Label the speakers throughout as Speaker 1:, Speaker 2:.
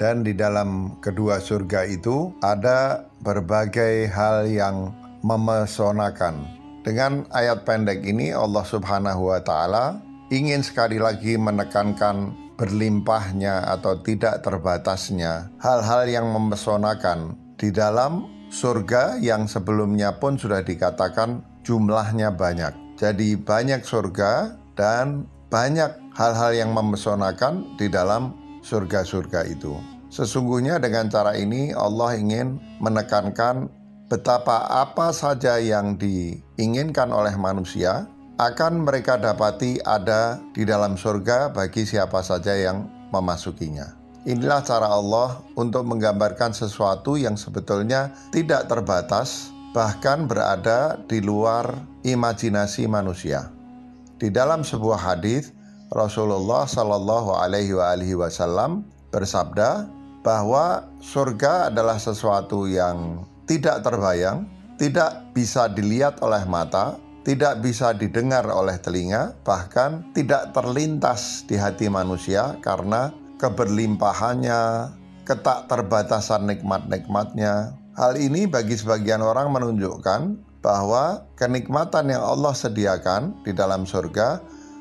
Speaker 1: Dan di dalam kedua surga itu ada berbagai hal yang memesonakan. Dengan ayat pendek ini Allah Subhanahu wa taala ingin sekali lagi menekankan berlimpahnya atau tidak terbatasnya hal-hal yang memesonakan di dalam surga yang sebelumnya pun sudah dikatakan jumlahnya banyak. Jadi banyak surga dan banyak hal-hal yang memesonakan di dalam surga-surga itu. Sesungguhnya dengan cara ini Allah ingin menekankan betapa apa saja yang diinginkan oleh manusia akan mereka dapati ada di dalam surga bagi siapa saja yang memasukinya. Inilah cara Allah untuk menggambarkan sesuatu yang sebetulnya tidak terbatas, bahkan berada di luar imajinasi manusia. Di dalam sebuah hadis, Rasulullah Shallallahu Alaihi Wasallam bersabda bahwa surga adalah sesuatu yang tidak terbayang, tidak bisa dilihat oleh mata, tidak bisa didengar oleh telinga, bahkan tidak terlintas di hati manusia karena keberlimpahannya, ketak terbatasan nikmat-nikmatnya. Hal ini bagi sebagian orang menunjukkan bahwa kenikmatan yang Allah sediakan di dalam surga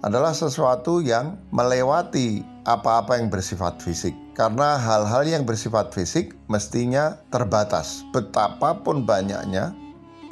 Speaker 1: adalah sesuatu yang melewati apa-apa yang bersifat fisik. Karena hal-hal yang bersifat fisik mestinya terbatas. Betapapun banyaknya,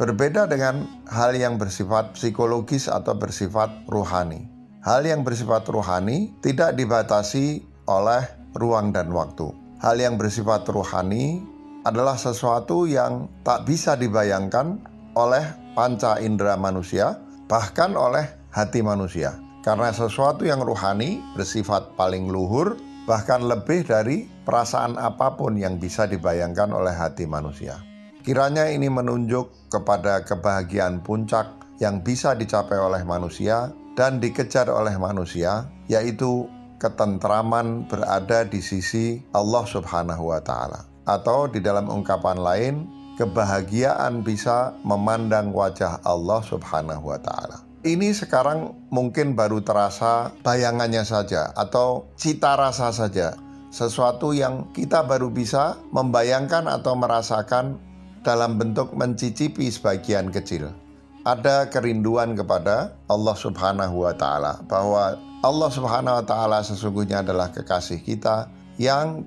Speaker 1: berbeda dengan hal yang bersifat psikologis atau bersifat rohani. Hal yang bersifat rohani tidak dibatasi oleh ruang dan waktu. Hal yang bersifat rohani adalah sesuatu yang tak bisa dibayangkan oleh panca indera manusia, bahkan oleh hati manusia. Karena sesuatu yang rohani bersifat paling luhur, bahkan lebih dari perasaan apa pun yang bisa dibayangkan oleh hati manusia. Kiranya ini menunjuk kepada kebahagiaan puncak yang bisa dicapai oleh manusia dan dikejar oleh manusia, yaitu ketentraman berada di sisi Allah Subhanahu wa Ta'ala, atau di dalam ungkapan lain, kebahagiaan bisa memandang wajah Allah Subhanahu wa Ta'ala. Ini sekarang mungkin baru terasa bayangannya saja, atau cita rasa saja, sesuatu yang kita baru bisa membayangkan atau merasakan dalam bentuk mencicipi sebagian kecil. Ada kerinduan kepada Allah Subhanahu wa Ta'ala, bahwa Allah Subhanahu wa Ta'ala sesungguhnya adalah kekasih kita yang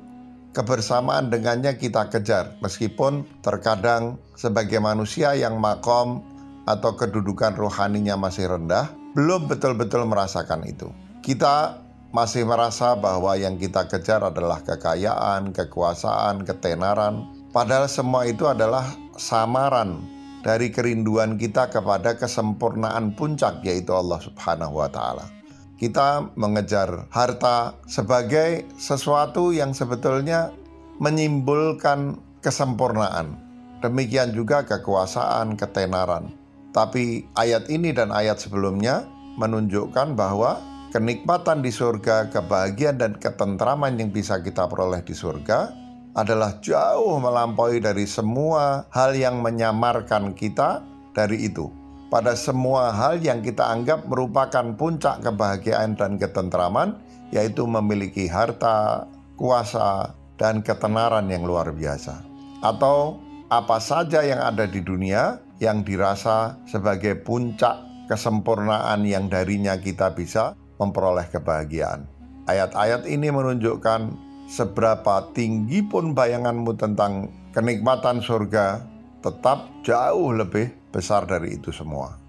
Speaker 1: kebersamaan dengannya kita kejar, meskipun terkadang sebagai manusia yang makom atau kedudukan rohaninya masih rendah, belum betul-betul merasakan itu. Kita masih merasa bahwa yang kita kejar adalah kekayaan, kekuasaan, ketenaran, padahal semua itu adalah samaran dari kerinduan kita kepada kesempurnaan puncak, yaitu Allah Subhanahu wa Ta'ala kita mengejar harta sebagai sesuatu yang sebetulnya menyimbolkan kesempurnaan. Demikian juga kekuasaan, ketenaran. Tapi ayat ini dan ayat sebelumnya menunjukkan bahwa kenikmatan di surga, kebahagiaan dan ketentraman yang bisa kita peroleh di surga adalah jauh melampaui dari semua hal yang menyamarkan kita dari itu. Pada semua hal yang kita anggap merupakan puncak kebahagiaan dan ketentraman, yaitu memiliki harta, kuasa, dan ketenaran yang luar biasa, atau apa saja yang ada di dunia yang dirasa sebagai puncak kesempurnaan yang darinya kita bisa memperoleh kebahagiaan. Ayat-ayat ini menunjukkan seberapa tinggi pun bayanganmu tentang kenikmatan surga, tetap jauh lebih besar dari itu semua.